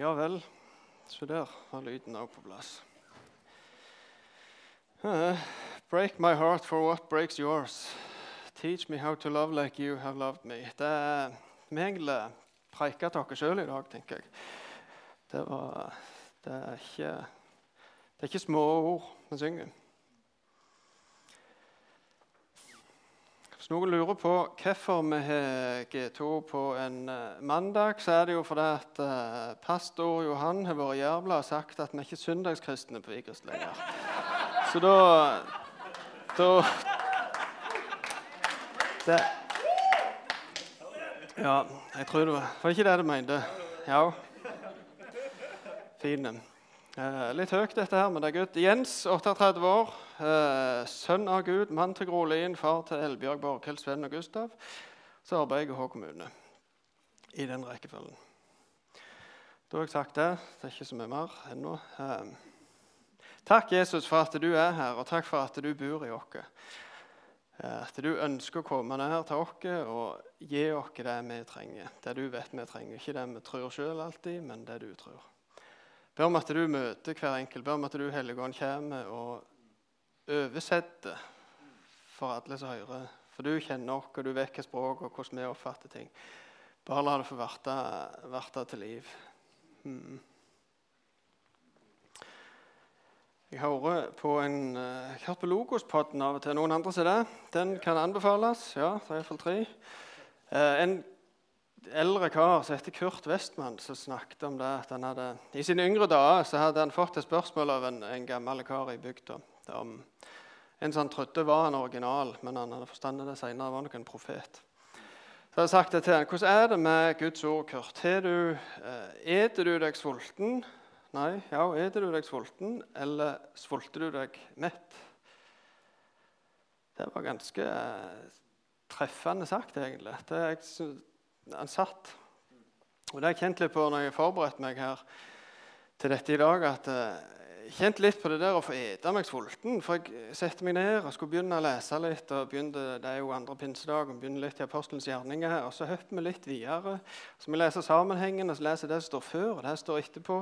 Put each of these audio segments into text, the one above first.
Ja vel. Så der var lyden òg på plass. Uh, break my heart for what breaks yours. Teach me how to love like you have loved me. Det er Vi egentlig preika til oss sjøl i dag, tenker jeg. Det, var, det, er ikke, det er ikke små ord vi synger. Noen lurer på hvorfor vi har G2 på en uh, mandag, så er det jo fordi at uh, pastor Johan har vært jævla og sagt at vi er ikke søndagskristne på Vigrest lenger. Så da Da det, Ja, jeg tror det var Var ikke det du mente? Ja. Fin. Eh, litt høyt, dette her, men det er godt. Jens, 38 år. Eh, sønn av Gud, mann til Grolin, far til Elbjørg, Borghild, Sven og Gustav. Så arbeider jeg i Hå kommune. I den rekkefølgen. Da har jeg sagt det. Det er ikke så mye mer ennå. Eh, takk, Jesus, for at du er her, og takk for at du bor i oss. At du ønsker å komme ned til oss og gi oss det vi trenger. Det du vet vi trenger. Ikke det vi tror sjøl alltid, men det du tror. Ber om at du møter hver enkelt. Ber om at du Helligånd kommer og oversetter for alle som hører. For du kjenner oss, og du hva språk og hvordan vi oppfatter ting. Bare la det få verte til liv. Mm. Jeg hører på en uh, på Logospodden av og til. Noen andre ser det? Den kan anbefales. Ja, det er iallfall tre. Uh, en eldre kar som heter Kurt Westman, som snakket om det at han hadde, I sine yngre dager så hadde han fått et spørsmål av en, en gammel kar i bygda om en som han trodde var en original, men han hadde forstandet det senere var nok en profet. Så jeg hadde sagt det til han, Hvordan er det med Guds ord, Kurt? Du, eh, Eter du deg sulten? Nei. Ja, eter du deg sulten, eller sulter du deg mett? Det var ganske eh, treffende sagt, egentlig. Det, jeg, han satt. Og det har jeg kjent litt på når jeg har forberedt meg her til dette i dag. at uh, Jeg kjente litt på det der å få ete meg sulten. For jeg setter meg ned og skulle begynne å lese litt. og begynte, Det er jo andre pinsedag, og begynner litt i Apostelens gjerninger. Og så hopper vi litt videre. Så vi leser sammenhengen, og så leser det som står før, og det som står etterpå.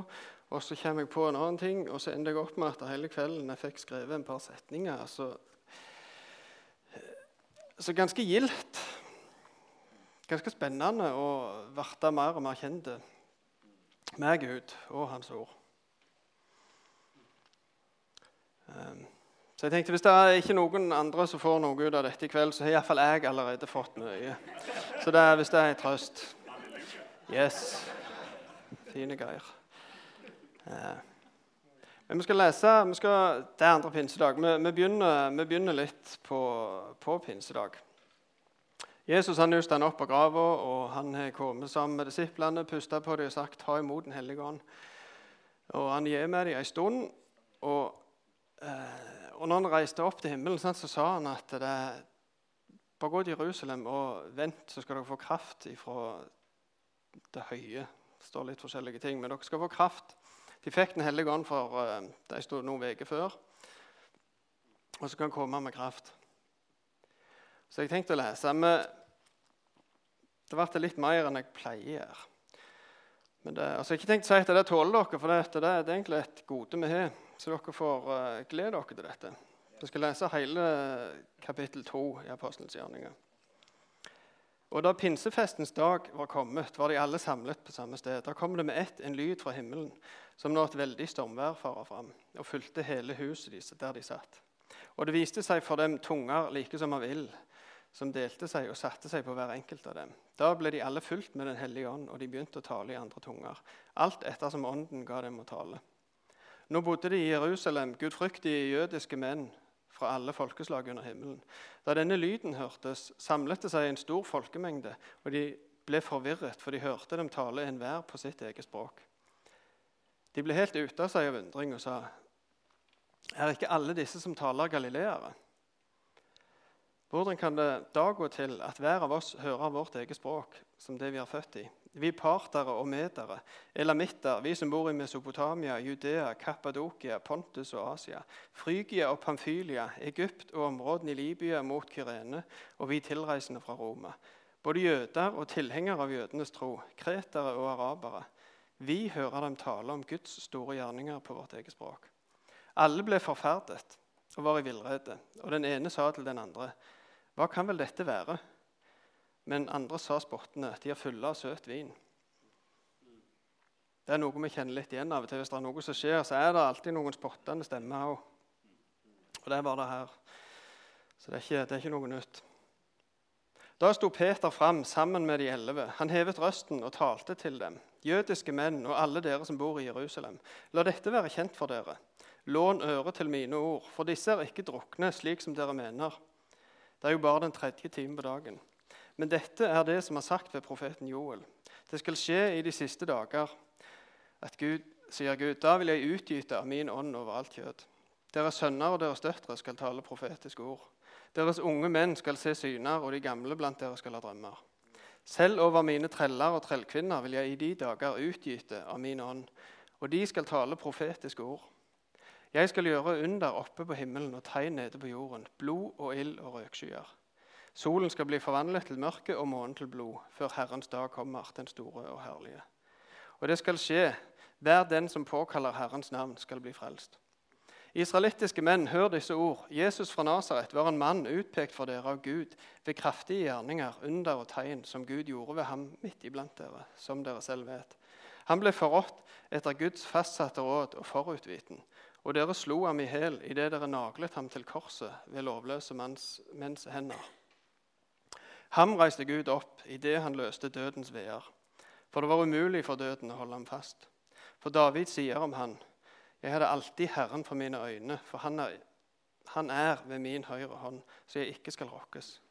Og så kommer jeg på en annen ting, og så ender jeg opp med at hele kvelden jeg fikk skrevet en par setninger. Så, så ganske gildt ganske spennende å bli mer og mer kjent med Gud og Hans ord. Ehm, så jeg tenkte Hvis det er ikke noen andre som får noe ut av dette i kveld, så har iallfall jeg allerede fått mye. Så det er, hvis det er en trøst Yes. Fine greier. Ehm, men vi skal lese vi skal, Det er andre pinsedag. Vi, vi, begynner, vi begynner, litt på, på pinsedag. Jesus han er stått opp av grava, og han har kommet sammen med disiplene, pusta på dem og sagt 'ta imot Den hellige ånd'. Og Han gir med dem en stund. Og, eh, og når han reiste opp til himmelen, så sa han at det, bare gå til Jerusalem og vent, så skal dere få kraft ifra det høye. Det står litt forskjellige ting, men dere skal få kraft. De fikk Den hellige ånd for eh, de stod noen uker før. Og så kan han komme med kraft. Så jeg tenkte å lese. Men det ble litt mer enn jeg pleier. Men det, altså, jeg har ikke tenkt å si at det tåler dere, for det, det, er egentlig et gode vi har. Så dere får uh, glede dere til dette. Vi skal lese hele kapittel 2 i Apostelens gjerninger. Og Da pinsefestens dag var kommet, var de alle samlet på samme sted. Da kom det med ett en lyd fra himmelen, som nå et veldig stormvær farer fram, og fulgte hele huset der de satt. Og det viste seg for dem tunger like som av ild, som delte seg og satte seg på hver enkelt av dem. Da ble de alle fulgt med Den hellige ånd, og de begynte å tale i andre tunger. Alt etter som ånden ga dem å tale. Nå bodde de i Jerusalem, gudfryktige jødiske menn fra alle folkeslag under himmelen. Da denne lyden hørtes, samlet det seg en stor folkemengde, og de ble forvirret, for de hørte dem tale enhver på sitt eget språk. De ble helt ute av seg av undring og sa, er ikke alle disse som taler, galileere? Hvordan kan det da gå til at hver av oss hører vårt eget språk som det vi er født i? Vi partere og medere, elamitter, vi som bor i Mesopotamia, Judea, Kappadokia, Pontus og Asia, Frygia og Pamfylia, Egypt og områdene i Libya mot Kyrene, og vi tilreisende fra Roma. Både jøder og tilhengere av jødenes tro, kretere og arabere. Vi hører dem tale om Guds store gjerninger på vårt eget språk. Alle ble forferdet og var i villrede, og den ene sa til den andre, Hva kan vel dette være? Men andre sa spottende, De er fulle av søt vin. Det er noe vi kjenner litt igjen av og til. Hvis det er noe som skjer, så er det alltid noen spottende stemmer òg. Og det var det her. Så det er ikke, det er ikke noe nytt. Da sto Peter fram sammen med de elleve. Han hevet røsten og talte til dem. Jødiske menn og alle dere som bor i Jerusalem, la dette være kjent for dere. Lån øre til mine ord, for disse er ikke drukne slik som dere mener. Det er jo bare den tredje timen på dagen. Men dette er det som er sagt ved profeten Joel. Det skal skje i de siste dager, at Gud, sier Gud, da vil jeg utgyte min ånd over alt kjød. Deres sønner og deres døtre skal tale profetiske ord. Deres unge menn skal se syner, og de gamle blant dere skal ha drømmer. Selv over mine treller og trellkvinner vil jeg i de dager utgyte av min ånd, og de skal tale profetiske ord. Jeg skal gjøre under oppe på himmelen og tegn nede på jorden, blod og ild og røkskyer. Solen skal bli forvandlet til mørke og månen til blod, før Herrens dag kommer, den store og herlige. Og det skal skje, hver den som påkaller Herrens navn, skal bli frelst. Israelittiske menn, hør disse ord. Jesus fra Nasaret var en mann utpekt for dere av Gud ved kraftige gjerninger, under og tegn som Gud gjorde ved ham midt iblant dere, som dere selv vet. Han ble forrådt etter Guds fastsatte råd og forutviten, og dere slo ham i hæl idet dere naglet ham til korset ved lovløse manns, menns hender. Ham reiste Gud opp idet han løste dødens veer, for det var umulig for døden å holde ham fast. For David sier om han, jeg hadde alltid Herren for mine øyne, for han er, han er ved min høyre hånd, så jeg ikke skal rokkes.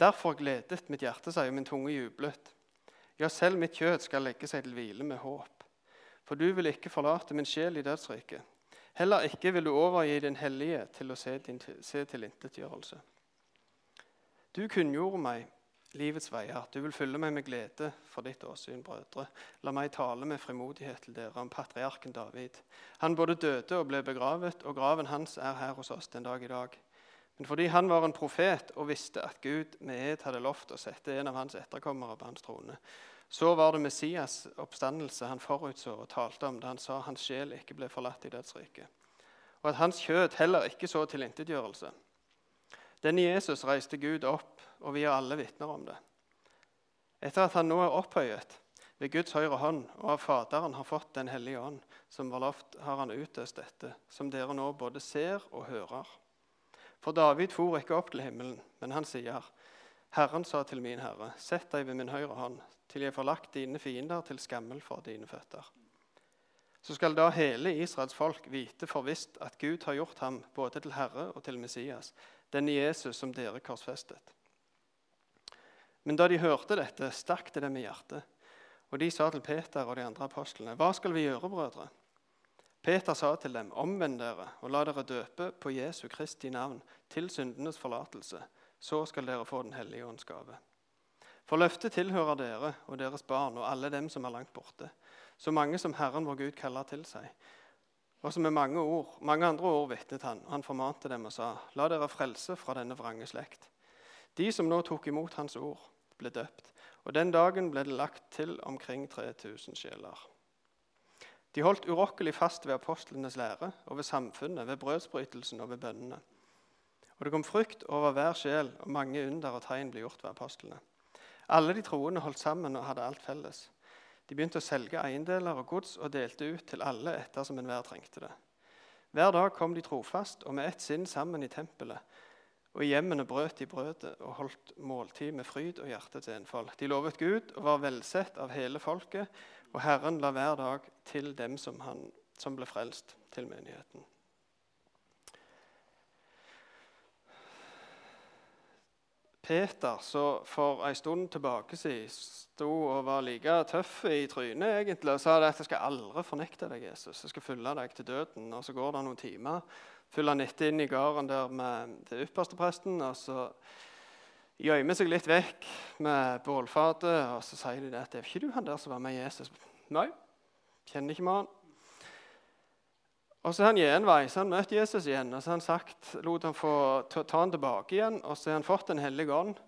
Derfor gledet mitt hjerte seg, og min tunge jublet. Ja, selv mitt kjød skal legge seg til hvile med håp. For du vil ikke forlate min sjel i dødsriket. Heller ikke vil du overgi din hellige til å se, din, se tilintetgjørelse. Du kunngjorde meg livets veier. Du vil fylle meg med glede for ditt åsyn, brødre. La meg tale med frimodighet til dere om patriarken David. Han både døde og ble begravet, og graven hans er her hos oss den dag i dag. Men fordi han var en profet og visste at Gud med ed hadde lovt å sette en av hans etterkommere på hans trone, så var det Messias' oppstandelse han forutså og talte om da han sa hans sjel ikke ble forlatt i dødsriket, og at hans kjød heller ikke så tilintetgjørelse. Denne Jesus reiste Gud opp og vi er alle vitner om det. Etter at han nå er opphøyet ved Guds høyre hånd, og av Faderen har fått Den hellige ånd, som var lovt, har han utøst dette, som dere nå både ser og hører. For David for ikke opp til himmelen, men han sier, Herren sa til min Herre, sett deg ved min høyre hånd, til jeg får lagt dine fiender til skammel for dine føtter. Så skal da hele Israels folk vite for visst at Gud har gjort ham både til Herre og til Messias, denne Jesus som dere korsfestet. Men da de hørte dette, stakk det dem i hjertet. Og de sa til Peter og de andre apostlene, 'Hva skal vi gjøre, brødre?' Peter sa til dem, 'Omvend dere og la dere døpe på Jesu Kristi navn til syndenes forlatelse.' Så skal dere få Den hellige ånds gave. For løftet tilhører dere og deres barn og alle dem som er langt borte, så mange som Herren vår Gud kaller til seg. Og som med mange, ord, mange andre ord vitnet han, og han formante dem og sa, 'La dere frelse fra denne vrange slekt.' De som nå tok imot hans ord, ble døpt. Og Den dagen ble det lagt til omkring 3000 sjeler. De holdt urokkelig fast ved apostlenes lære og ved samfunnet, ved brødsbrytelsen og ved bønnene. Og det kom frykt over hver sjel, og mange under og tegn ble gjort ved apostlene. Alle de troende holdt sammen og hadde alt felles. De begynte å selge eiendeler og gods og delte ut til alle ettersom enhver trengte det. Hver dag kom de trofast og med ett sinn sammen i tempelet og i hjemmene brøt de brødet og holdt måltid med fryd og hjerte til enfold. De lovet Gud og var velsett av hele folket, og Herren la hver dag til dem som, han, som ble frelst, til menigheten. Peter, så for en stund tilbake siden sto og var like tøff i trynet egentlig, og sa at jeg skal aldri fornekte deg, Jesus. Jeg skal følge deg til døden. Og Så går det noen timer følger han etter inn i gården der med den ypperste presten. og så gjemmer seg litt vekk med bålfatet, og så sier de at det er ikke du han der som var med Jesus. Nei, kjenner ikke med han. Og så er han gjenvei, så han møtte Jesus igjen. og så har han sagt, lot han få ta han tilbake igjen, og så har han fått Den hellige ånd.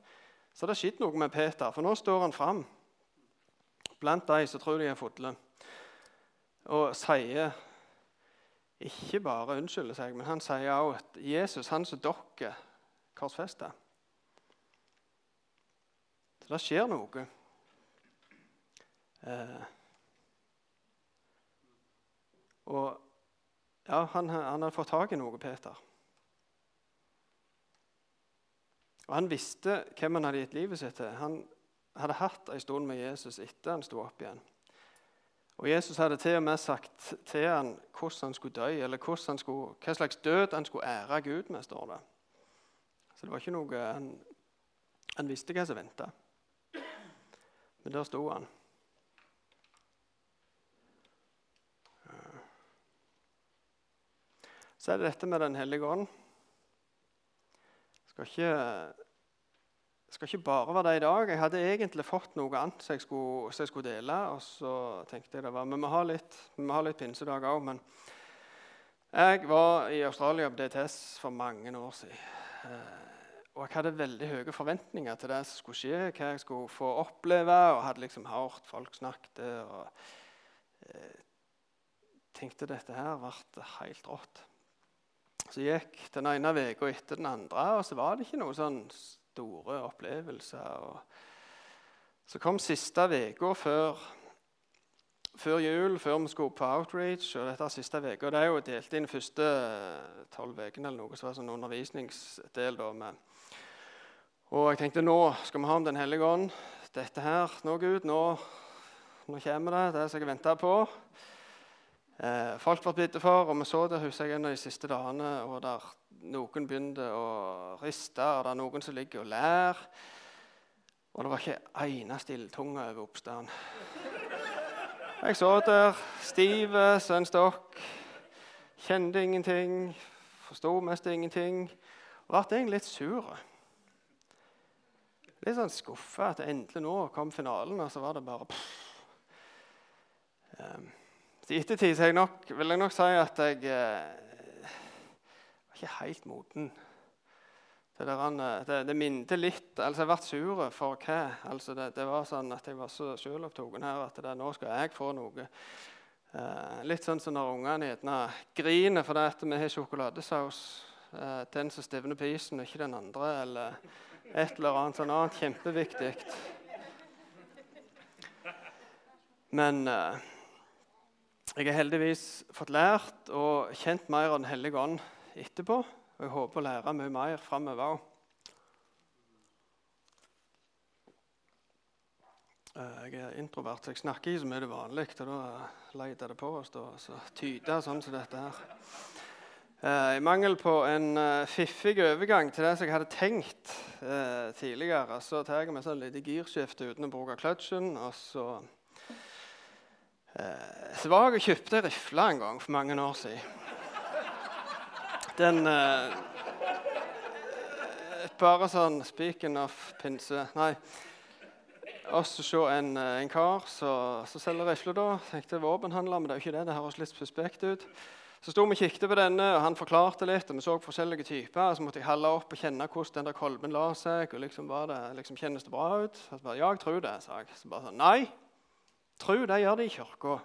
Så det har skjedd noe med Peter, for nå står han fram blant de som tror de er fulle, og sier ikke bare unnskylder seg, men han sier også at Jesus, han som dere korsfesta Så det skjer noe. Eh, og ja, han, han hadde fått tak i noe, Peter. Og Han visste hvem han hadde gitt livet sitt til. Han hadde hatt en stund med Jesus etter han sto opp igjen. Og Jesus hadde til og med sagt til han hvordan han skulle dø, eller skulle, hva slags død han skulle ære Gud med. står det. Så det var ikke noe Han, han visste hva som venta. Men der sto han. Så er det dette med Den hellige ånd. Skal skal ikke bare være det i dag. Jeg hadde egentlig fått noe annet som jeg skulle, som jeg skulle dele. Og så tenkte jeg det var, Vi må ha litt, vi har litt pinsedag òg. Men jeg var i Australia på DTS for mange år siden. Eh, og jeg hadde veldig høye forventninger til det som skulle skje, hva jeg skulle få oppleve. Og hadde liksom hørt folk snakket og eh, tenkte dette her ble helt rått. Så gikk den ene uka etter den andre, og så var det ikke noen sånn store opplevelser. Og så kom siste uka før, før, jul, før vi skulle på outreach. og dette siste veka, Det er jo delt inn første tolv ukene eller noe, så var det sånn undervisningsdel. da med. Og jeg tenkte nå skal vi ha om Den hellige ånd. Dette her, nå Gud, nå, nå kommer det, det som jeg venta på. Eh, folk ble bitt for, og vi så det husker jeg, en av de siste dagene. og der Noen begynte å riste, og det er noen som ligger og ler. Og det var ikke eneste ildtunge over oppstanden. Jeg så der, stiv som en stokk. Kjente ingenting, forsto mest ingenting. Og ble egentlig litt sur. Litt sånn skuffa at endelig nå kom finalen, og så var det bare pff. Um, i ettertid jeg nok, vil jeg nok si at jeg eh, var ikke helt moden. Det, eh, det, det minte litt altså Jeg ble sur for hva? Altså det, det, var sånn at Jeg var så selvopptatt her at nå skal jeg få noe. Eh, litt sånn som når ungene griner fordi at vi har sjokoladesaus. Eh, den som stivner på isen, og ikke den andre. Eller et eller annet sånn annet kjempeviktig. Men eh, jeg har heldigvis fått lært og kjent mer av Den hellige ånd etterpå. Og jeg håper å lære mye mer framover òg. Eh, jeg er introvert, så jeg snakker ikke så mye det vanlig. Og da leter det på å stå og tyde sånn som dette her. Eh, I mangel på en uh, fiffig overgang til det som jeg hadde tenkt tidligere, så tar jeg meg sånn lite girskifte uten å bruke kløtsjen. og så Eh, så var jeg og kjøpte rifle en gang for mange år siden. Den eh, Bare sånn speaking of pinse Nei. Og så se en, eh, en kar som selger rifle. da. Tenkte våpenhandler, men det er jo ikke det. Det høres litt suspekt ut. Så sto vi og kikket på denne, og han forklarte litt. og Vi så forskjellige typer. Så måtte jeg holde opp og kjenne hvordan den der kolben la seg. og liksom var det, liksom Kjennes det bra ut? Så bare, ja, jeg tror det, sa jeg. Så bare sånn, Nei, Tro det gjør det i kirka.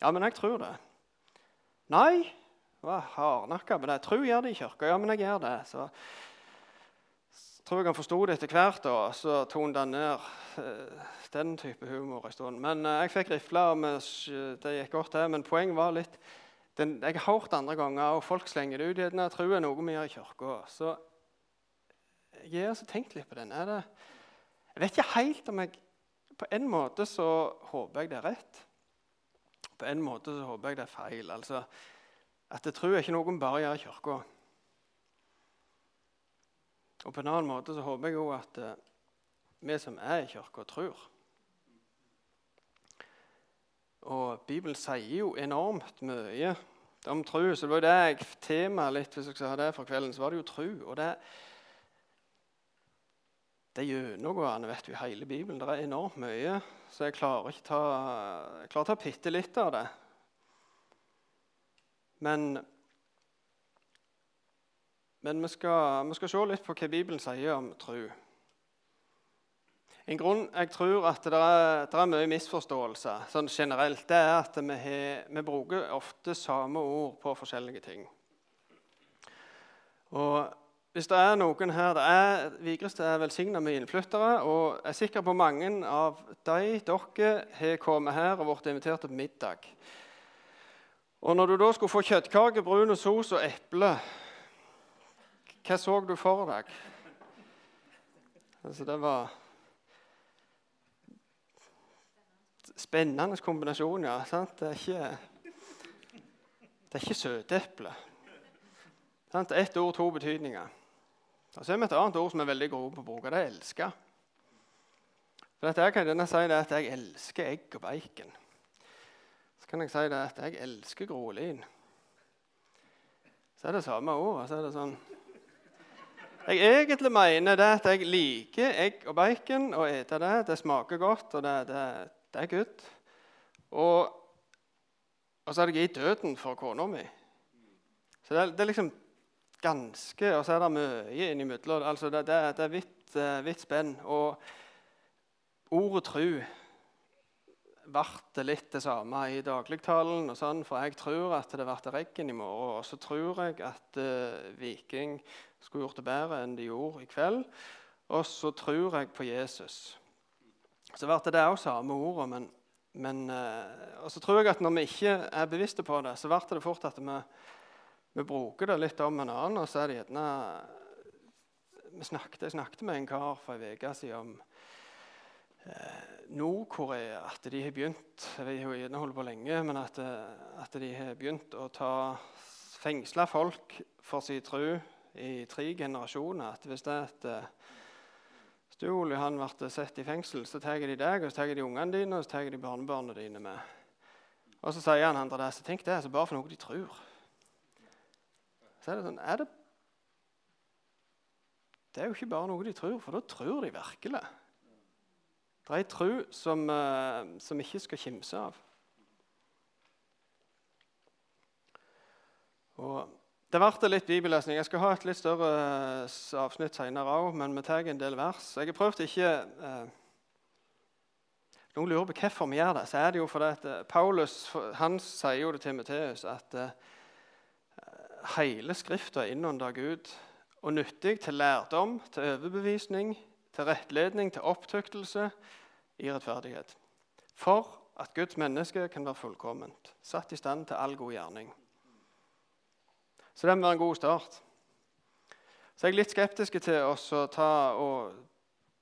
Ja, men jeg tror det. Nei, var hardnakka på det. Tro gjør det i kirka. Ja, men jeg gjør det. Så, tror jeg han forsto det etter hvert, og så tonet han ned uh, den type humor en stund. Men uh, jeg fikk rifla, og det gikk godt, det. Men poenget var litt den, Jeg har hørt andre ganger, og folk slenger det ut. Gjerne, tro er noe vi gjør i kirka. Så jeg har tenkt litt på den. Er det, jeg vet ikke helt om jeg på en måte så håper jeg det er rett. På en måte så håper jeg det er feil. Altså, at jeg tror ikke noen bare gjør i kirka. Og på en annen måte så håper jeg òg at uh, vi som er i kirka, tror. Og Bibelen sier jo enormt mye om tro. Så det var jo det jeg temaet litt hvis jeg sa det for kvelden, så var det jo tro. Og det, det gjennomgående vet du, i hele Bibelen. Det er enormt mye, så jeg klarer ikke ta, jeg klarer ta bitte litt av det. Men, men vi, skal, vi, skal, se litt på hva Bibelen sier om tro. En grunn jeg tror at det er, det er mye misforståelse sånn generelt, det er at vi, har, vi, bruker ofte samme ord på forskjellige ting. Og hvis det er noen her det er, Vigrestad er velsigna med innflyttere, og jeg er sikker på mange av de dere har kommet her og blitt invitert til middag. Og når du da skulle få kjøttkake, brun sos og eple, hva så du for deg? Altså, det var Spennende kombinasjon, ja. Sant? Det er ikke, det er ikke søteple. Ett ord, to betydninger. Og så har vi et annet ord som er veldig gode på å bruke. Det er 'elske'. For dette kan denne si det at jeg elsker egg og bacon. Så kan jeg si det at jeg elsker grålin. Så er det samme ordet. Så er det sånn Jeg egentlig mener det at jeg liker egg og bacon og ete det. Det smaker godt, og det, det, det er good. Og, og så er jeg gitt døden for kona mi. Så det, det, er liksom ganske Og så er det mye innimellom. Altså det, det, det er vidt, uh, vidt spenn. Og ordet tru ble litt det samme i dagligtalen. og sånn, For jeg tror at det blir regn i morgen. Og så tror jeg at uh, Viking skulle gjort det bedre enn de gjorde i kveld. Og så tror jeg på Jesus. Så ble det òg samme ordet. Men, men uh, og så tror jeg at når vi ikke er bevisste på det, så blir det fort at vi, vi, bruker det litt om en annen. Og så er det gjerne snakket, Jeg snakket med en kar for en uke siden om eh, Nord-Korea. At de har begynt Jeg har gjerne holdt på lenge, men at, uh, at de har begynt å ta fengsle folk for sin tro i tre generasjoner. At hvis det er et du Ole, han ble satt i fengsel, så tar de deg, og så tar de ungene dine og så tar de barnebarna dine med. Og så sier han andre der, så tenk det altså bare for noe de tror. Så er det sånn er det, det er jo ikke bare noe de tror, for da tror de virkelig. Det er ei tro som, uh, som ikke skal kimse av. Og det ble litt bibellesning. Jeg skal ha et litt større eh, avsnitt senere òg, men vi tar en del vers. Jeg har prøvd ikke eh, Noen lurer på hvorfor vi gjør det. Så er det jo fordi at eh, Paulus han sier jo det til Timoteus at eh, hele Skrifta er innunder Gud og nyttig til lærdom, til overbevisning, til rettledning, til opptuktelse i rettferdighet. For at Guds menneske kan være fullkomment, satt i stand til all god gjerning. Så det må være en god start. Så jeg er litt skeptisk til å ta og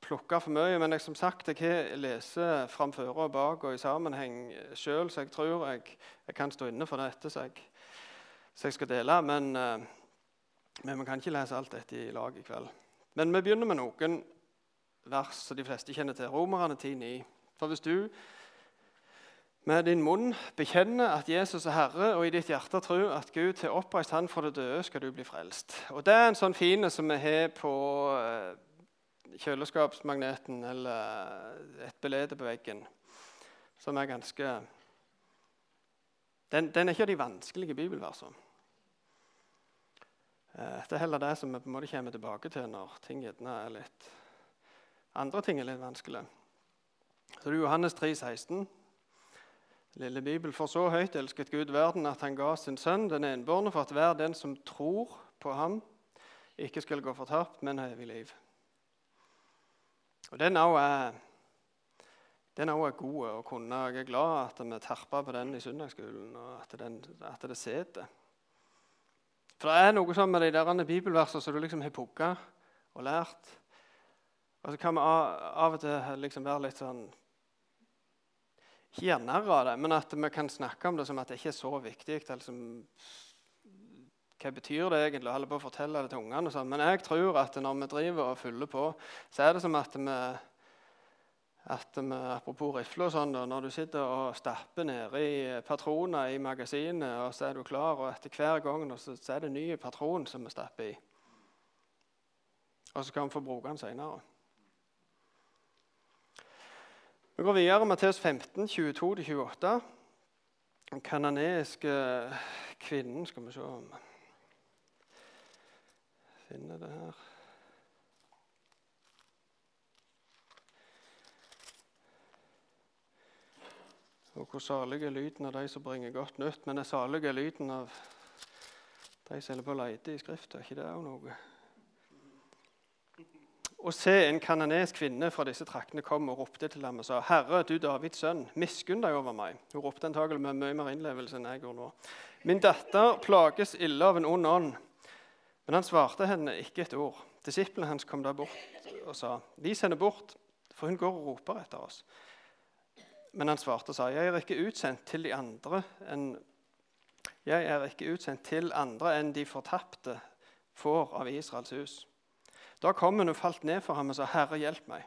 plukke for mye. Men jeg, som sagt, jeg lest framfor og bak og i sammenheng sjøl, så jeg tror jeg, jeg, kan stå inne for dette så jeg, så jeg skal dele. Men, uh, men vi kan ikke lese alt dette i lag i kveld. Men vi begynner med noen vers som de fleste kjenner til. Romerne 10,9. For hvis du med din munn bekjenner at Jesus er Herre, og i ditt hjerte tror at Gud har oppreist Han fra det døde, skal du bli frelst. Og Det er en sånn fine som vi har på eh, kjøleskapsmagneten eller et belede på veggen, som er ganske Den, den er ikke av de vanskelige bibelversene. Eh, det er heller det som vi på en måte kommer tilbake til når ting er litt andre ting er litt vanskelig. Så det er Johannes 3, 16. Lille Bibel, For så høyt elsket Gud verden at han ga sin sønn, den enbårne, for at hver den som tror på ham, ikke skal gå fortapt, men ha evig liv. Og Den òg er, den er, er god å kunne. Jeg er glad at vi terper på den i søndagsskolen, og at, den, at det sitter. For det er noe sånn med de der bibelversene som du liksom har pugga og lært. Og så kan vi av og til liksom være litt sånn ikke gjøre narr av det, men at vi kan snakke om det som at det ikke er så viktig. Liksom, hva betyr det egentlig? Holde på å fortelle det til ungene. Sånn. Men jeg tror at når vi driver og fyller på, så er det som at vi, at vi Apropos rifle og sånn, når du sitter og stapper nedi patroner i magasinet, og så er du klar, og etter hver gang så, er det en ny patron som vi stapper i. Og så kan vi få bruke den seinere. Vi går videre. Matteus 15, 22-28. Den kanadiske kvinnen Skal vi se om finner det her Og hvor salig er lyden av de som bringer godt nytt. Men er salig er lyden av de som holder på å lete i Skrifta. ikke det jo noe? Og se, en kananesk kvinne fra disse traktene kom og ropte til ham og sa, 'Herre, du Davids sønn, miskunn deg over meg.' Hun ropte antakelig med mye mer innlevelse enn jeg gjorde nå. 'Min datter plages ille av en ond ånd.' Men han svarte henne ikke et ord. Disiplene hans kom da bort og sa, 'Vis henne bort, for hun går og roper etter oss.' Men han svarte og sa, 'Jeg er ikke utsendt til de andre enn jeg er ikke utsendt til andre enn de fortapte får av Israels hus.' Da kom hun og falt ned for ham og sa, 'Herre, hjelp meg.'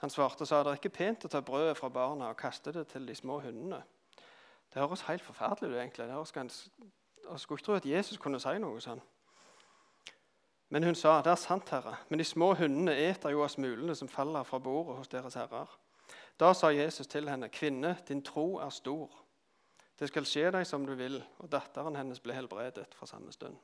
Han svarte og sa, 'Det er ikke pent å ta brødet fra barna og kaste det til de små hundene.' Det høres helt forferdelig ut, egentlig. Jeg skulle ikke tro at Jesus kunne si noe sånn. Men hun sa, 'Det er sant, Herre, men de små hundene eter jo av smulene som faller fra bordet hos deres herrer.' Da sa Jesus til henne, 'Kvinne, din tro er stor.' 'Det skal skje deg som du vil.' Og datteren hennes ble helbredet fra samme stund.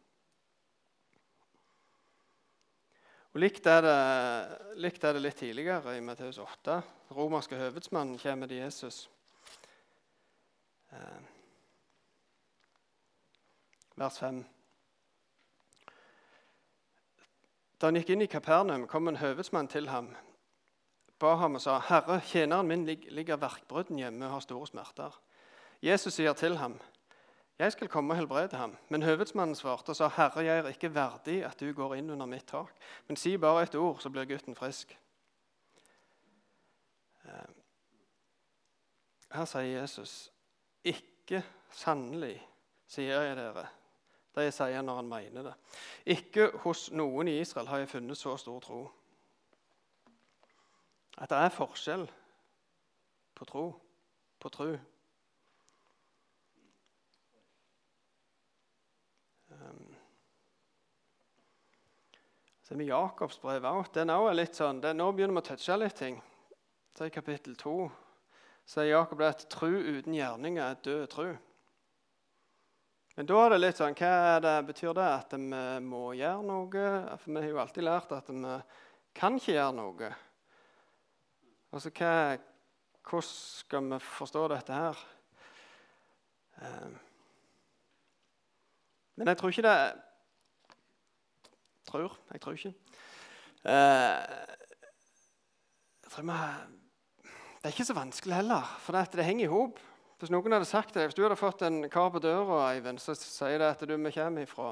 Og Likt er, det, likt er det litt tidligere i Matteus 8. Romerske høvedsmannen kommer til Jesus. Eh, vers 5. Da han gikk inn i Kapernaum, kom en høvedsmann til ham, ba ham og sa, 'Herre, tjeneren min ligger verkbrudden hjemme og har store smerter.' Jesus sier til ham, 'Jeg skal komme og helbrede ham.' Men høvedsmannen svarte og sa, 'Herre, jeg er ikke verdig at du går inn under mitt tak.' 'Men si bare et ord, så blir gutten frisk.' Eh, her sier Jesus, 'Ikke sannelig, sier jeg dere.' Det sier når han mener det. Ikke hos noen i Israel har jeg funnet så stor tro. At det er forskjell på tro, på tro. Um, så er Jakobs brev òg. Den er litt sånn, Nå begynner vi å touche litt ting. Så I kapittel 2 sier Jakob at tru uten gjerninger er død tru. Men da er det litt sånn, hva det, betyr det? At vi må gjøre noe? For vi har jo alltid lært at vi kan ikke gjøre noe. Altså, hva, Hvordan skal vi forstå dette her? Eh, men jeg tror ikke det Tror. Jeg tror ikke. Jeg tror vi, det er ikke så vanskelig heller, for det, det henger i hop. Hvis noen hadde sagt det, hvis du hadde fått en kar på døra, Eivind, så sier det at du vi kommer fra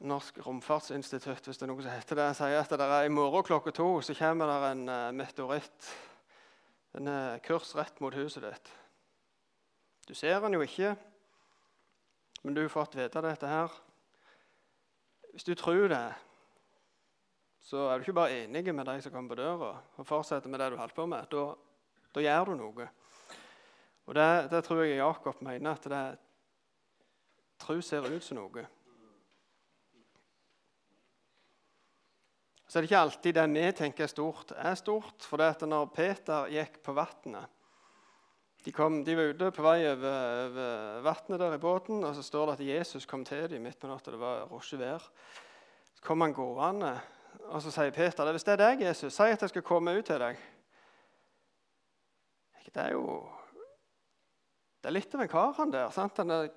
Norsk romfartsinstitutt, hvis det er noe som heter det, sier at det er i morgen klokka to så kommer det en uh, meteoritt. En uh, kurs rett mot huset ditt. Du ser den jo ikke, men du har fått vite dette her. Hvis du tror det, så er du ikke bare enig med de som kommer på døra, og fortsetter med det du holdt på med. Da, da gjør du noe. Og det, det, tror jeg Jakob mener, at det, tro ser ut som noe. Så er det ikke alltid det vi tenker er stort, er stort. For det at når Peter gikk på vannet de, de, var ute på vei over, over vannet der i båten, og så står det at Jesus kom til dem midt på natta. Det var rosjevær. Så kom han gående, og så sier Peter hvis det er deg, Jesus, si at jeg skal komme ut til deg. Det er jo det er litt av en kar, han der. sant? Han er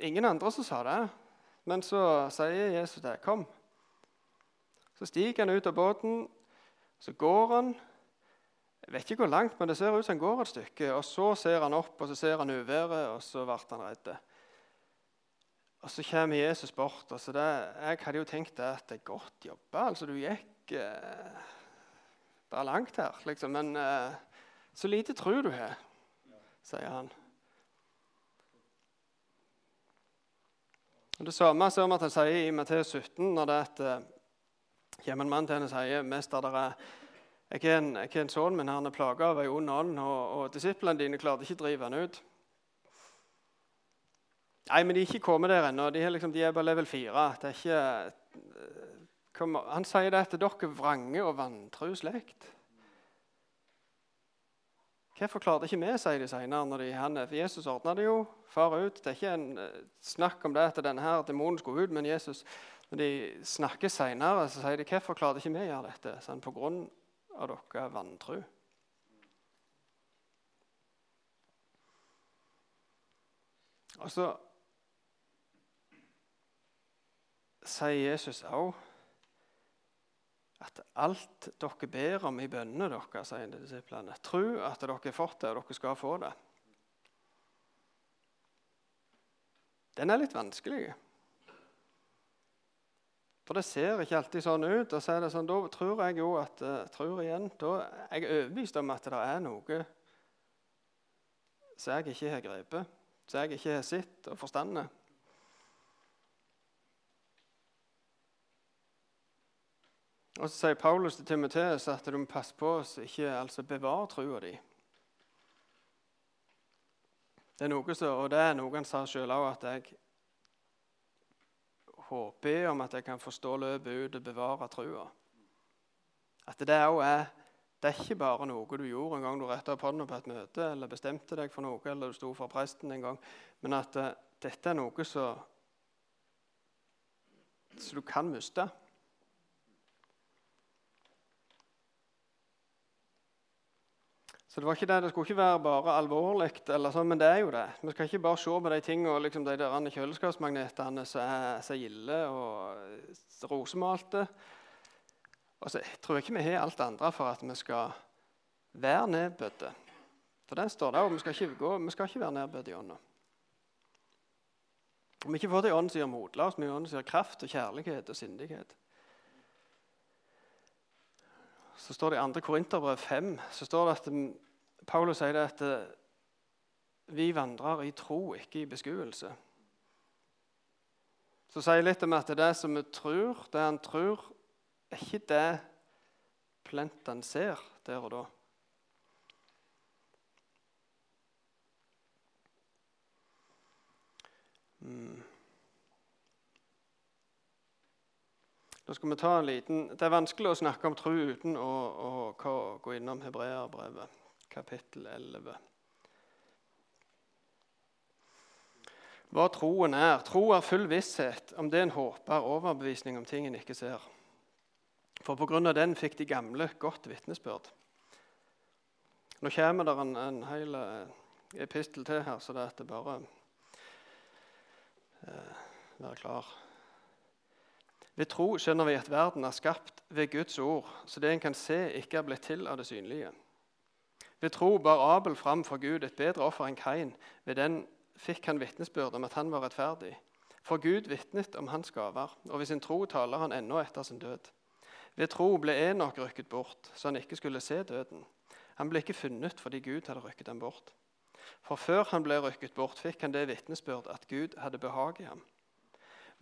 ingen andre som sa det. Men så sier Jesus det. 'Kom.' Så stiger han ut av båten, så går han. Jeg vet ikke hvor langt, men det ser ut som han går et stykke. Og Så ser han opp, og så ser han uværet, og så ble han redd. Og Så kommer Jesus bort. og så det, Jeg hadde jo tenkt at det er godt jobba. Altså, du gikk eh, bare langt her, liksom. Men eh, så lite tro du har sier han. Og Det samme ser vi at han sier i Matteus 17, når det er at uh, kommer en mann til henne og sier mester, det er, er en, jeg en sønn men han er plaga av ei ond ånd, og, og disiplene dine klarte ikke å drive han ut. Nei, men de er ikke kommet der ennå. De, liksom, de, er bare level 4. Det er ikke, uh, kom, han sier det at dere er vrange og vantro slekt. Hvorfor klarte ikke vi, sier de senere. når de, han, for Jesus ordna det jo. Far ut. Det er ikke en uh, snakk om det at denne her demonen skulle ut, men Jesus, når de snakker seinere, sier de 'Hvorfor klarte ikke vi å gjøre dette?' Sånn, 'På grunn av dere vantru'. Og så altså, sier Jesus òg at alt dere ber om i bønnene deres, sier disiplene, tro at dere har fått det, og dere skal få det. Den er litt vanskelig. For det ser ikke alltid sånn ut. og så er det sånn, Da tror jeg jo at jeg tror igjen, da er jeg overbevist om at det er noe som jeg ikke har grepet, som jeg ikke har sett og forstandet. Og så sier Paulus til Timoteus at du må passe på å ikke altså bevare trua di. Det er noe så, og det er noe han sa sjøl òg, at jeg håper om at jeg kan forstå løpet ut og bevare trua. At det òg er det er ikke bare noe du gjorde en gang du retta opp hånda på et møte eller bestemte deg for noe, eller du sto for presten en gang, men at uh, dette er noe som du kan miste. Så Det var ikke det, det skulle ikke være bare alvorlig, sånn, men det er jo det. Vi skal ikke bare se på de tingene, liksom de der kjøleskapsmagnetene som er så gilde og rosemalte. Og så tror jeg ikke vi har alt det andre for at vi skal være nedbødde. For det står der, og vi skal ikke, gå, vi skal ikke være nedbødde i ånda. Om vi ikke får det i ånd som vi motløs, men ånd som gjør kraft og kjærlighet og sindighet. Så står det i 2. Korinterbrev 5 så står det at Paulus sier det at eh, vi vandrer i tro, ikke i beskuelse. Så sier jeg litt om at det som vi tror, det han tror, er ikke det plenten ser der og da. Mm. Da skal vi ta en liten, Det er vanskelig å snakke om tro uten å, å gå innom Hebreerbrevet, kapittel 11. Hva troen er? Tro er full visshet om det en håper, overbevisning om ting en ikke ser. For på grunn av den fikk de gamle godt vitnesbyrd. Nå kommer det en, en hel eh, epistel til her, så det er bare eh, Vær klar. Ved tro skjønner vi at verden er skapt ved Guds ord, så det en kan se, ikke er blitt til av det synlige. Ved tro bar Abel fram for Gud et bedre offer enn Kain. Ved den fikk han vitnesbyrd om at han var rettferdig. For Gud vitnet om hans gaver, og ved sin tro taler han ennå etter sin død. Ved tro ble Enok rykket bort, så han ikke skulle se døden. Han ble ikke funnet fordi Gud hadde rykket ham bort. For før han ble rykket bort, fikk han det vitnesbyrd at Gud hadde behag i ham.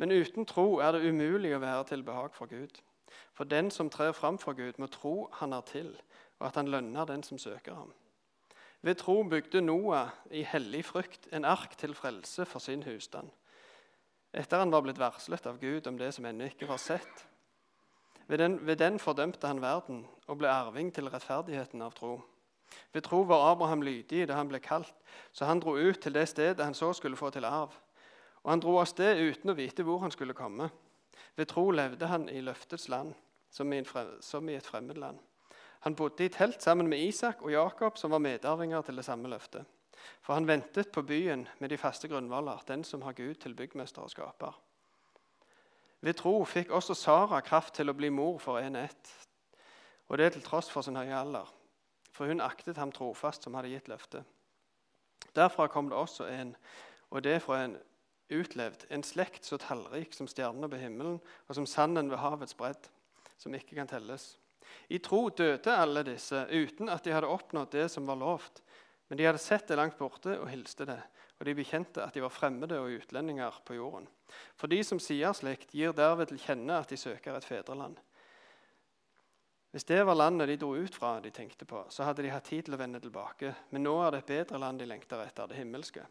Men uten tro er det umulig å være til behag for Gud. For den som trer fram for Gud, må tro han er til, og at han lønner den som søker ham. Ved tro bygde Noah i hellig frykt en ark til frelse for sin husstand. Etter han var blitt varslet av Gud om det som ennå ikke var sett. Ved den, ved den fordømte han verden og ble arving til rettferdigheten av tro. Ved tro var Abraham lydig da han ble kalt, så han dro ut til det stedet han så skulle få til arv. Og han dro av sted uten å vite hvor han skulle komme. Ved tro levde han i løftets land, som i, som i et fremmed land. Han bodde i telt sammen med Isak og Jakob, som var medarvinger til det samme løftet. For han ventet på byen med de faste grunnvoller, den som har Gud til byggmester og skaper. Ved tro fikk også Sara kraft til å bli mor for en ett, og det til tross for sin høye alder. For hun aktet ham trofast som hadde gitt løftet. Derfra kom det også en, og det fra en utlevd, en slekt så tallrik som stjernene på himmelen, og som sanden ved havets bredd, som ikke kan telles. I tro døde alle disse uten at de hadde oppnådd det som var lovt. Men de hadde sett det langt borte og hilste det, og de bekjente at de var fremmede og utlendinger på jorden. For de som sier slikt, gir derved til kjenne at de søker et fedreland. Hvis det var landet de dro ut fra, de tenkte på, så hadde de hatt tid til å vende tilbake. Men nå er det et bedre land de lengter etter, det himmelske.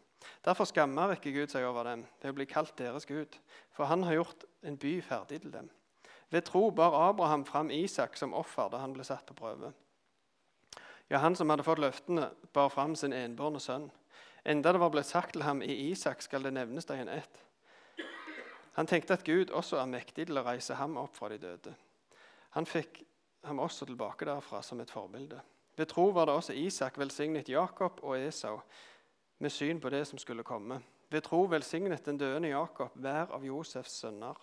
Derfor skammer ikke Gud seg over dem ved å bli kalt deres Gud, for han har gjort en by ferdig til dem. Ved tro bar Abraham fram Isak som offer da han ble satt på prøve. Ja, han som hadde fått løftene, bar fram sin enbårne sønn. Enda det var blitt sagt til ham i Isak skal det nevnes deg en ett. Han tenkte at Gud også er mektig til å reise ham opp fra de døde. Han fikk ham også tilbake derfra som et forbilde. Ved tro var det også Isak velsignet Jakob og Esau med syn på det som skulle komme. Ved tro velsignet den døende Jakob hver av Josefs sønner,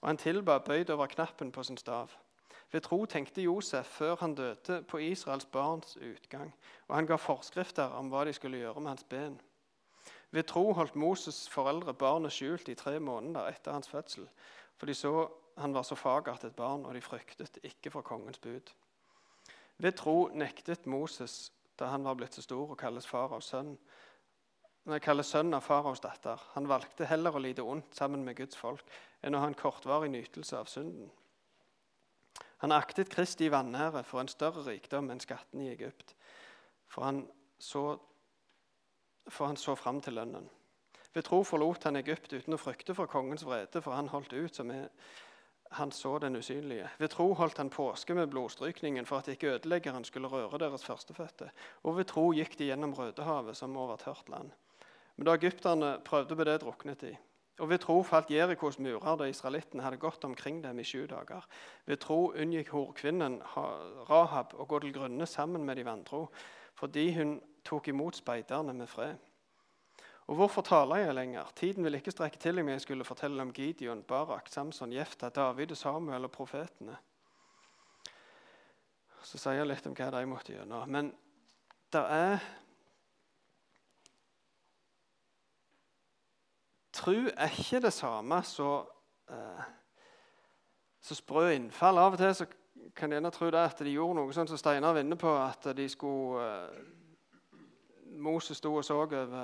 og han tilba bøyd over knappen på sin stav. Ved tro tenkte Josef før han døde på Israels barns utgang, og han ga forskrifter om hva de skulle gjøre med hans ben. Ved tro holdt Moses' foreldre barnet skjult i tre måneder etter hans fødsel, for de så han var så fagert et barn, og de fryktet ikke for kongens bud. Ved tro nektet Moses da han var blitt så stor og kalles faraos sønn, når jeg kaller sønn av faraos datter. Han valgte heller å lide ondt sammen med Guds folk enn å ha en kortvarig nytelse av synden. Han aktet Kristi vanære for en større rikdom enn skattene i Egypt, for han så, for han så fram til lønnen. Ved tro forlot han Egypt uten å frykte for kongens vrede, for han holdt ut som han så den usynlige. Ved tro holdt han påske med blodstrykningen for at ikke ødeleggeren skulle røre deres førstefødte. Og ved tro gikk de gjennom Rødehavet som over tørt land. Men da egypterne prøvde på det, druknet de. Og ved tro falt Jerikos murer da israelittene hadde gått omkring dem i sju dager. Ved tro unngikk horkvinnen Rahab å gå til grunne sammen med de vantro, fordi hun tok imot speiderne med fred. Og hvorfor taler jeg lenger? Tiden vil ikke strekke til om jeg skulle fortelle om Gideon, Barak, Samson, Jefta, David, Samuel og profetene. Så sier jeg litt om hva de måtte gjøre. Men det er Tro er ikke det samme så, eh, så sprø innfall. Av og til så kan de gjerne tro det at de gjorde noe sånn som Steinar var inne på, at de skulle eh, Moses sto og så over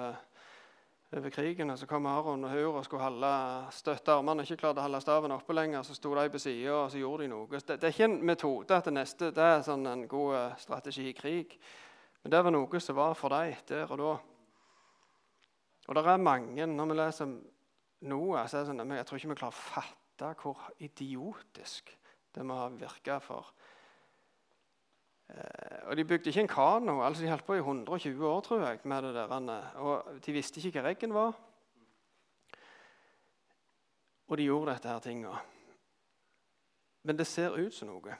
over krigen. Så kom Aron og Hur og skulle holde, støtte armene. ikke klarte å holde staven oppe lenger. Så sto de på sida og så gjorde de noe. Det, det, er ikke en metode det neste det er sånn en god eh, strategi i krig. Men det var noe som var for dem der og da. Og det er mange Når vi leser Noah, så er det sånn, jeg tror ikke vi klarer å fatte hvor idiotisk det må ha virka for og De bygde ikke en kano. altså De holdt på i 120 år tror jeg, med det der. Og De visste ikke hva reggen var. Og de gjorde dette her tinga. Men det ser ut som noe.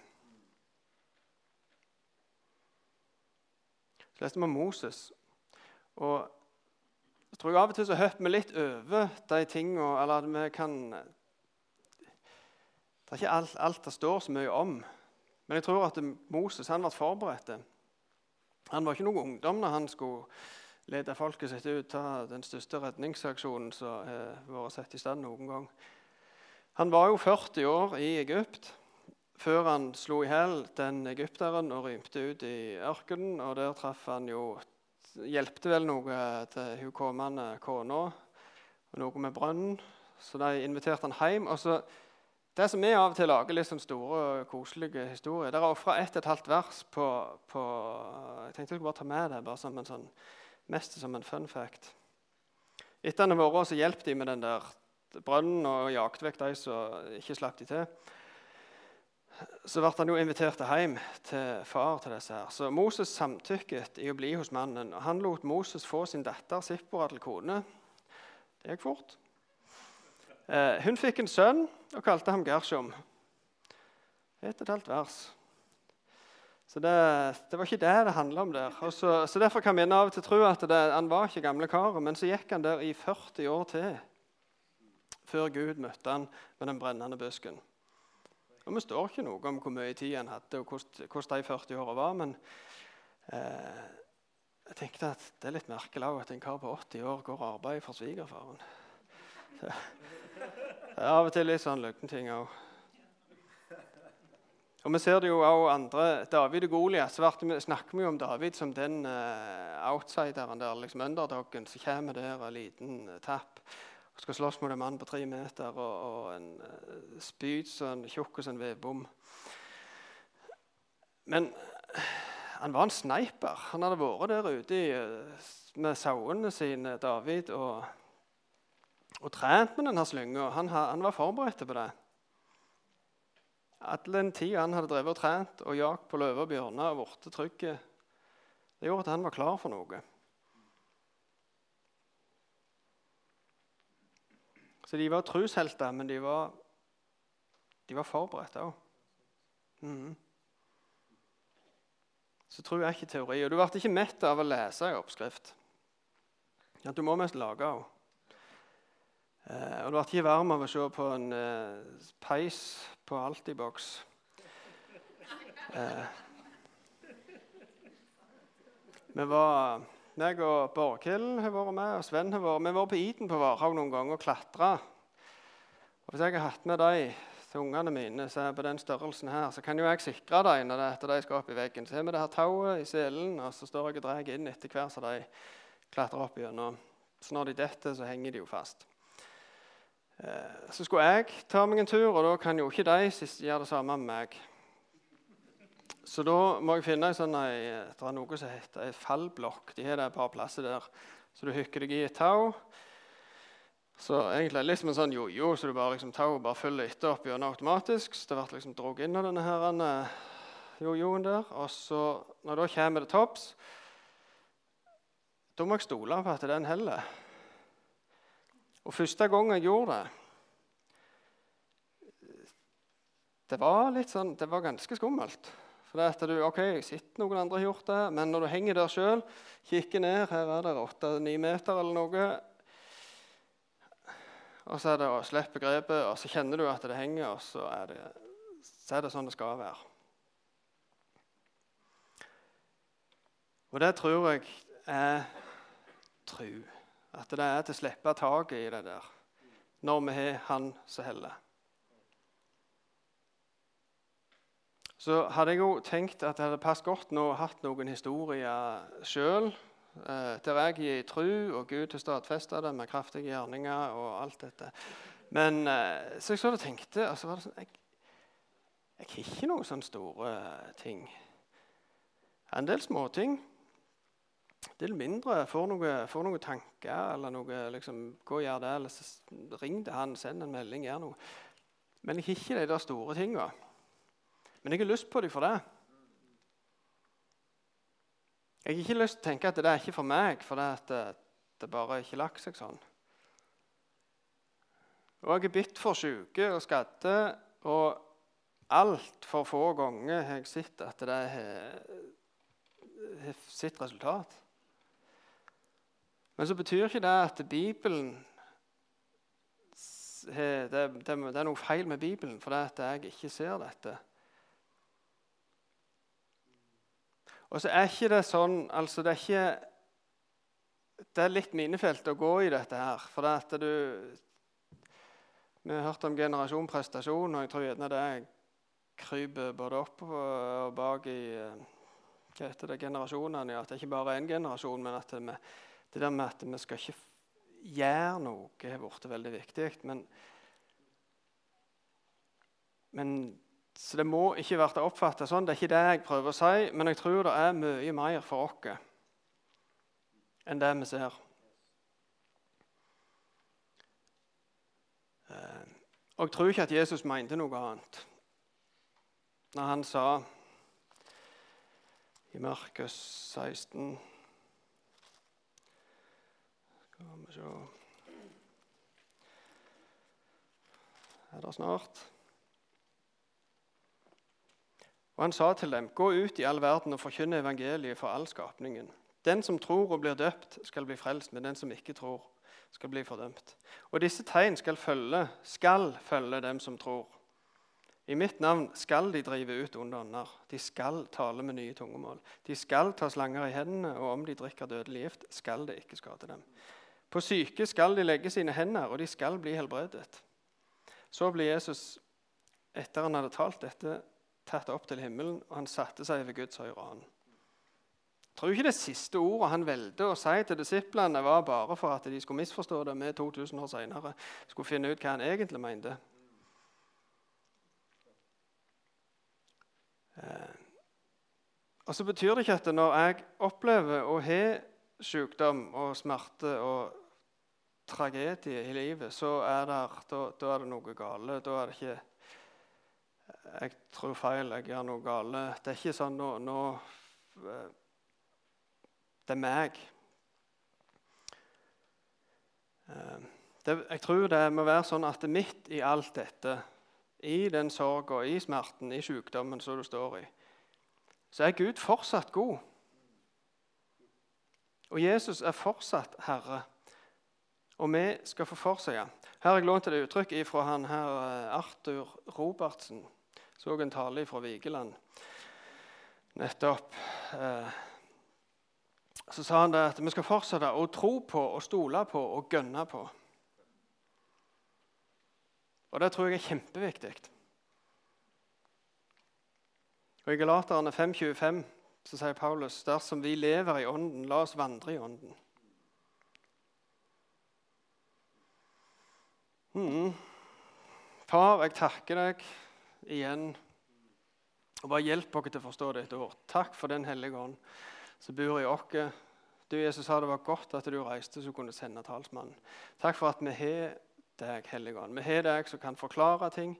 Så leste vi om Moses. Og jeg tror Av og til så hopper vi litt over de tingene Eller at vi kan Det er ikke alt, alt det står så mye om. Men jeg tror at Moses han ble forberedt. Han var ikke noen ungdom når han skulle lede folket sitt ut av den største redningsaksjonen som har vært satt i stand noen gang. Han var jo 40 år i Egypt før han slo i hjel den egypteren og rymte ut i ørkenen. og Der traff han jo Hjelpte vel noe til hun kommende kona noe med brønnen. Så de inviterte han hjem. og så det som vi av og til lager sånn store, koselige historier Der er ofra ett og et halvt vers på, på, Jeg tenkte jeg skulle bare ta med det bare som en sånn, mest som en fun fact. Etter han har vært så hjalp de med den der brønnen og jagde vekk de som ikke slapp de til. Så ble han jo invitert hjem til far til disse her. Så Moses samtykket i å bli hos mannen. og Han lot Moses få sin datter Sippora til kone. Det gikk fort. Eh, hun fikk en sønn og kalte ham Gershom. Et og et halvt vers. Så det, det, var ikke det det handla om der. Så, så, Derfor kan vi av og til tro at det, han var ikke gamle karen. Men så gikk han der i 40 år til før Gud møtte han med den brennende busken. Og Vi står ikke noe om hvor mye tid han hadde, og hvordan de 40 åra var. Men eh, jeg tenkte at det er litt merkelig at en kar på 80 år går og arbeider for svigerfaren. Av og til litt sånn løgneting òg. Og Vi ser det jo også andre. David og Goliat. Snakker vi om David som den uh, outsideren der, liksom underdoggen som kommer der og liten uh, tapp og skal slåss mot en mann på tre meter og, og en uh, spyd som tjukk som en vedbom. Men han var en sniper. Han hadde vært der ute i, med sauene sine, David. og og trent med denne slynga. Han, han, var forberedt på det. All den tida han hadde drevet og trent og jakt på løver og bjørner og blitt trygg, det gjorde at han var klar for noe. Så de var troshelter, men de var, de var forberedt òg. Mm. Så tror jeg ikke teori. Og du ble ikke mett av å lese en oppskrift. Ja, du må mest lage henne. Og du ble ikke varm av å se på en eh, peis på Altibox. Eh, vi var, meg og Borghild har vært med, og Sven har vært med. Vi var på Iden på Varhaug noen ganger og klatra. Og hvis jeg har hatt med de til ungene mine så er på den størrelsen her, så kan jo jeg sikre dem når det, etter de skal opp i veggen. Så har vi det her tauet i selen, og så står jeg og drar inn etter hver som de klatrer opp gjennom. Så når de detter, så henger de jo fast. Eh, så skulle jeg ta meg en tur, og da kan jo ikke de gjøre det samme med meg. Så da må jeg finne sånn, det er noe som heter ei fallblokk. De har det et par plasser der. Så du hykker deg i et tau. Så egentlig litt som en sånn jojo, så du bare liksom tau bare følger etter opp gjennom automatisk. Så det blir liksom dratt inn av denne her eh, jojoen der. Og så, når da kommer det topps, da må jeg stole på at den holder. Og første gang jeg gjorde det Det var litt sånn, det var ganske skummelt. For det at du, ok, sitter noen andre har gjort det, Men når du henger der sjøl, kikker ned Her er det åtte-ni meter eller noe. Og så er det å slippe grepet, og så kjenner du at det henger, og så er det, så er det sånn det skal være. Og det tror jeg er tru. At det er til å slippe taket i det der når vi har Han som heller. Så hadde jeg jo tenkt at det hadde passet godt nå å hatt noen historier sjøl. Eh, der jeg gir tru, og Gud har stadfesta det med kraftige gjerninger og alt dette. Men eh, så jeg så det tenkte, og så var det sånn Jeg, jeg har ikke noen sånne store ting. En del småting. Del mindre. Får noen noe tanker eller noe liksom, Gå og gjør det. Eller ring til han, send en melding, gjør noe. Men jeg har ikke de der store tinga. Men jeg har lyst på dem for det. Jeg har ikke lyst til å tenke at det er ikke for meg, for det, at det bare ikke lagt seg sånn. Og jeg er bitt for syke og skadde, og altfor få ganger har jeg sett at det har sitt resultat. Men så betyr ikke det at Bibelen det, det, det, er noe feil med Bibelen fordi at jeg ikke ser dette. Og så er ikke det sånn altså det er ikke det er litt minefelt å gå i dette her. For det at du Vi har hørt om generasjon prestasjon, og jeg tror gjerne det kryper både opp og bak i eh, hva heter det, generasjonene. At det ikke bare er én generasjon, men at det, det der med at vi skal ikke gjøre noe, har blitt veldig viktig. Men, men så det må ikke bli oppfatta sånn. Det er ikke det jeg prøver å si, men jeg tror det er mye mer for oss enn det vi ser. Eh, og jeg tror ikke at Jesus mente noe annet når han sa i Markus 16 Se Er det snart? Og han sa til dem, gå ut i all verden og forkynne evangeliet for all skapningen. Den som tror og blir døpt, skal bli frelst, men den som ikke tror, skal bli fordømt. Og disse tegn skal følge, skal følge dem som tror. I mitt navn skal de drive ut onde ånder. De skal tale med nye tungemål. De skal ta slanger i hendene, og om de drikker dødelig gift, skal det ikke skade dem. På syke skal de legge sine hender, og de skal bli helbredet. Så ble Jesus, etter han hadde talt dette, tatt opp til himmelen, og han satte seg ved Guds høyre hånd. Tror ikke det siste ordet han valgte å si til disiplene, var bare for at de skulle misforstå det med 2000 år senere, skulle finne ut hva han egentlig mente. Eh, og så betyr det ikke at når jeg opplever å ha sykdom og smerte og tragedie i livet, så er det, da, da er det noe gale. Da er det ikke jeg tror feil, jeg gjør noe gale.' Det er ikke sånn nå, nå eh, Det er meg. Eh, det, jeg tror det må være sånn at midt i alt dette, i den sorga, i smerten, i sykdommen som du står i, så er Gud fortsatt god. Og Jesus er fortsatt Herre. Og vi skal få forsøke. Her har jeg lånt et uttrykk fra han her eh, Arthur Robertsen. Så en tale fra Vigeland nettopp. Eh, så sa han det at vi skal fortsette å tro på og stole på og gønne på. Og det tror jeg er kjempeviktig. Og I Galaterne 5,25 så sier Paulus dersom vi lever i Ånden, la oss vandre i Ånden. Mm. Far, jeg takker deg igjen. Og bare hjelp dere til å forstå dette ord. Takk for Den hellige ånd som bor i oss. Du, Jesus, sa det var godt at du reiste så kunne sende talsmannen. Takk for at vi har deg, Hellige Ånd. Vi har deg som kan forklare ting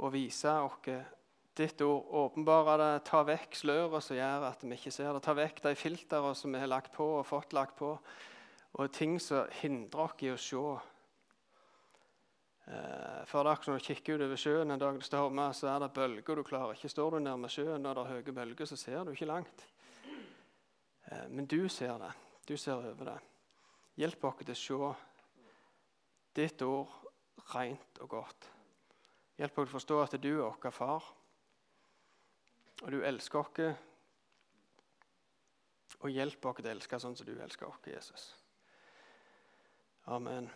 og vise oss ditt ord. Åpenbare det, ta vekk sløret som gjør at vi ikke ser det. Ta vekk de filtrene som vi har lagt på og fått lagt på, og ting som hindrer oss i å se Eh, for det er når du kikker utover sjøen en dag det stormer, så er det bølger du klarer ikke. Står du nærme sjøen når det er høye bølger, så ser du ikke langt. Eh, men du ser det. Du ser over det. Hjelp oss til å se ditt ord rent og godt. Hjelp oss til å forstå at du er vår far, og du elsker oss. Og hjelp oss til å elske sånn som du elsker oss, Jesus. Amen.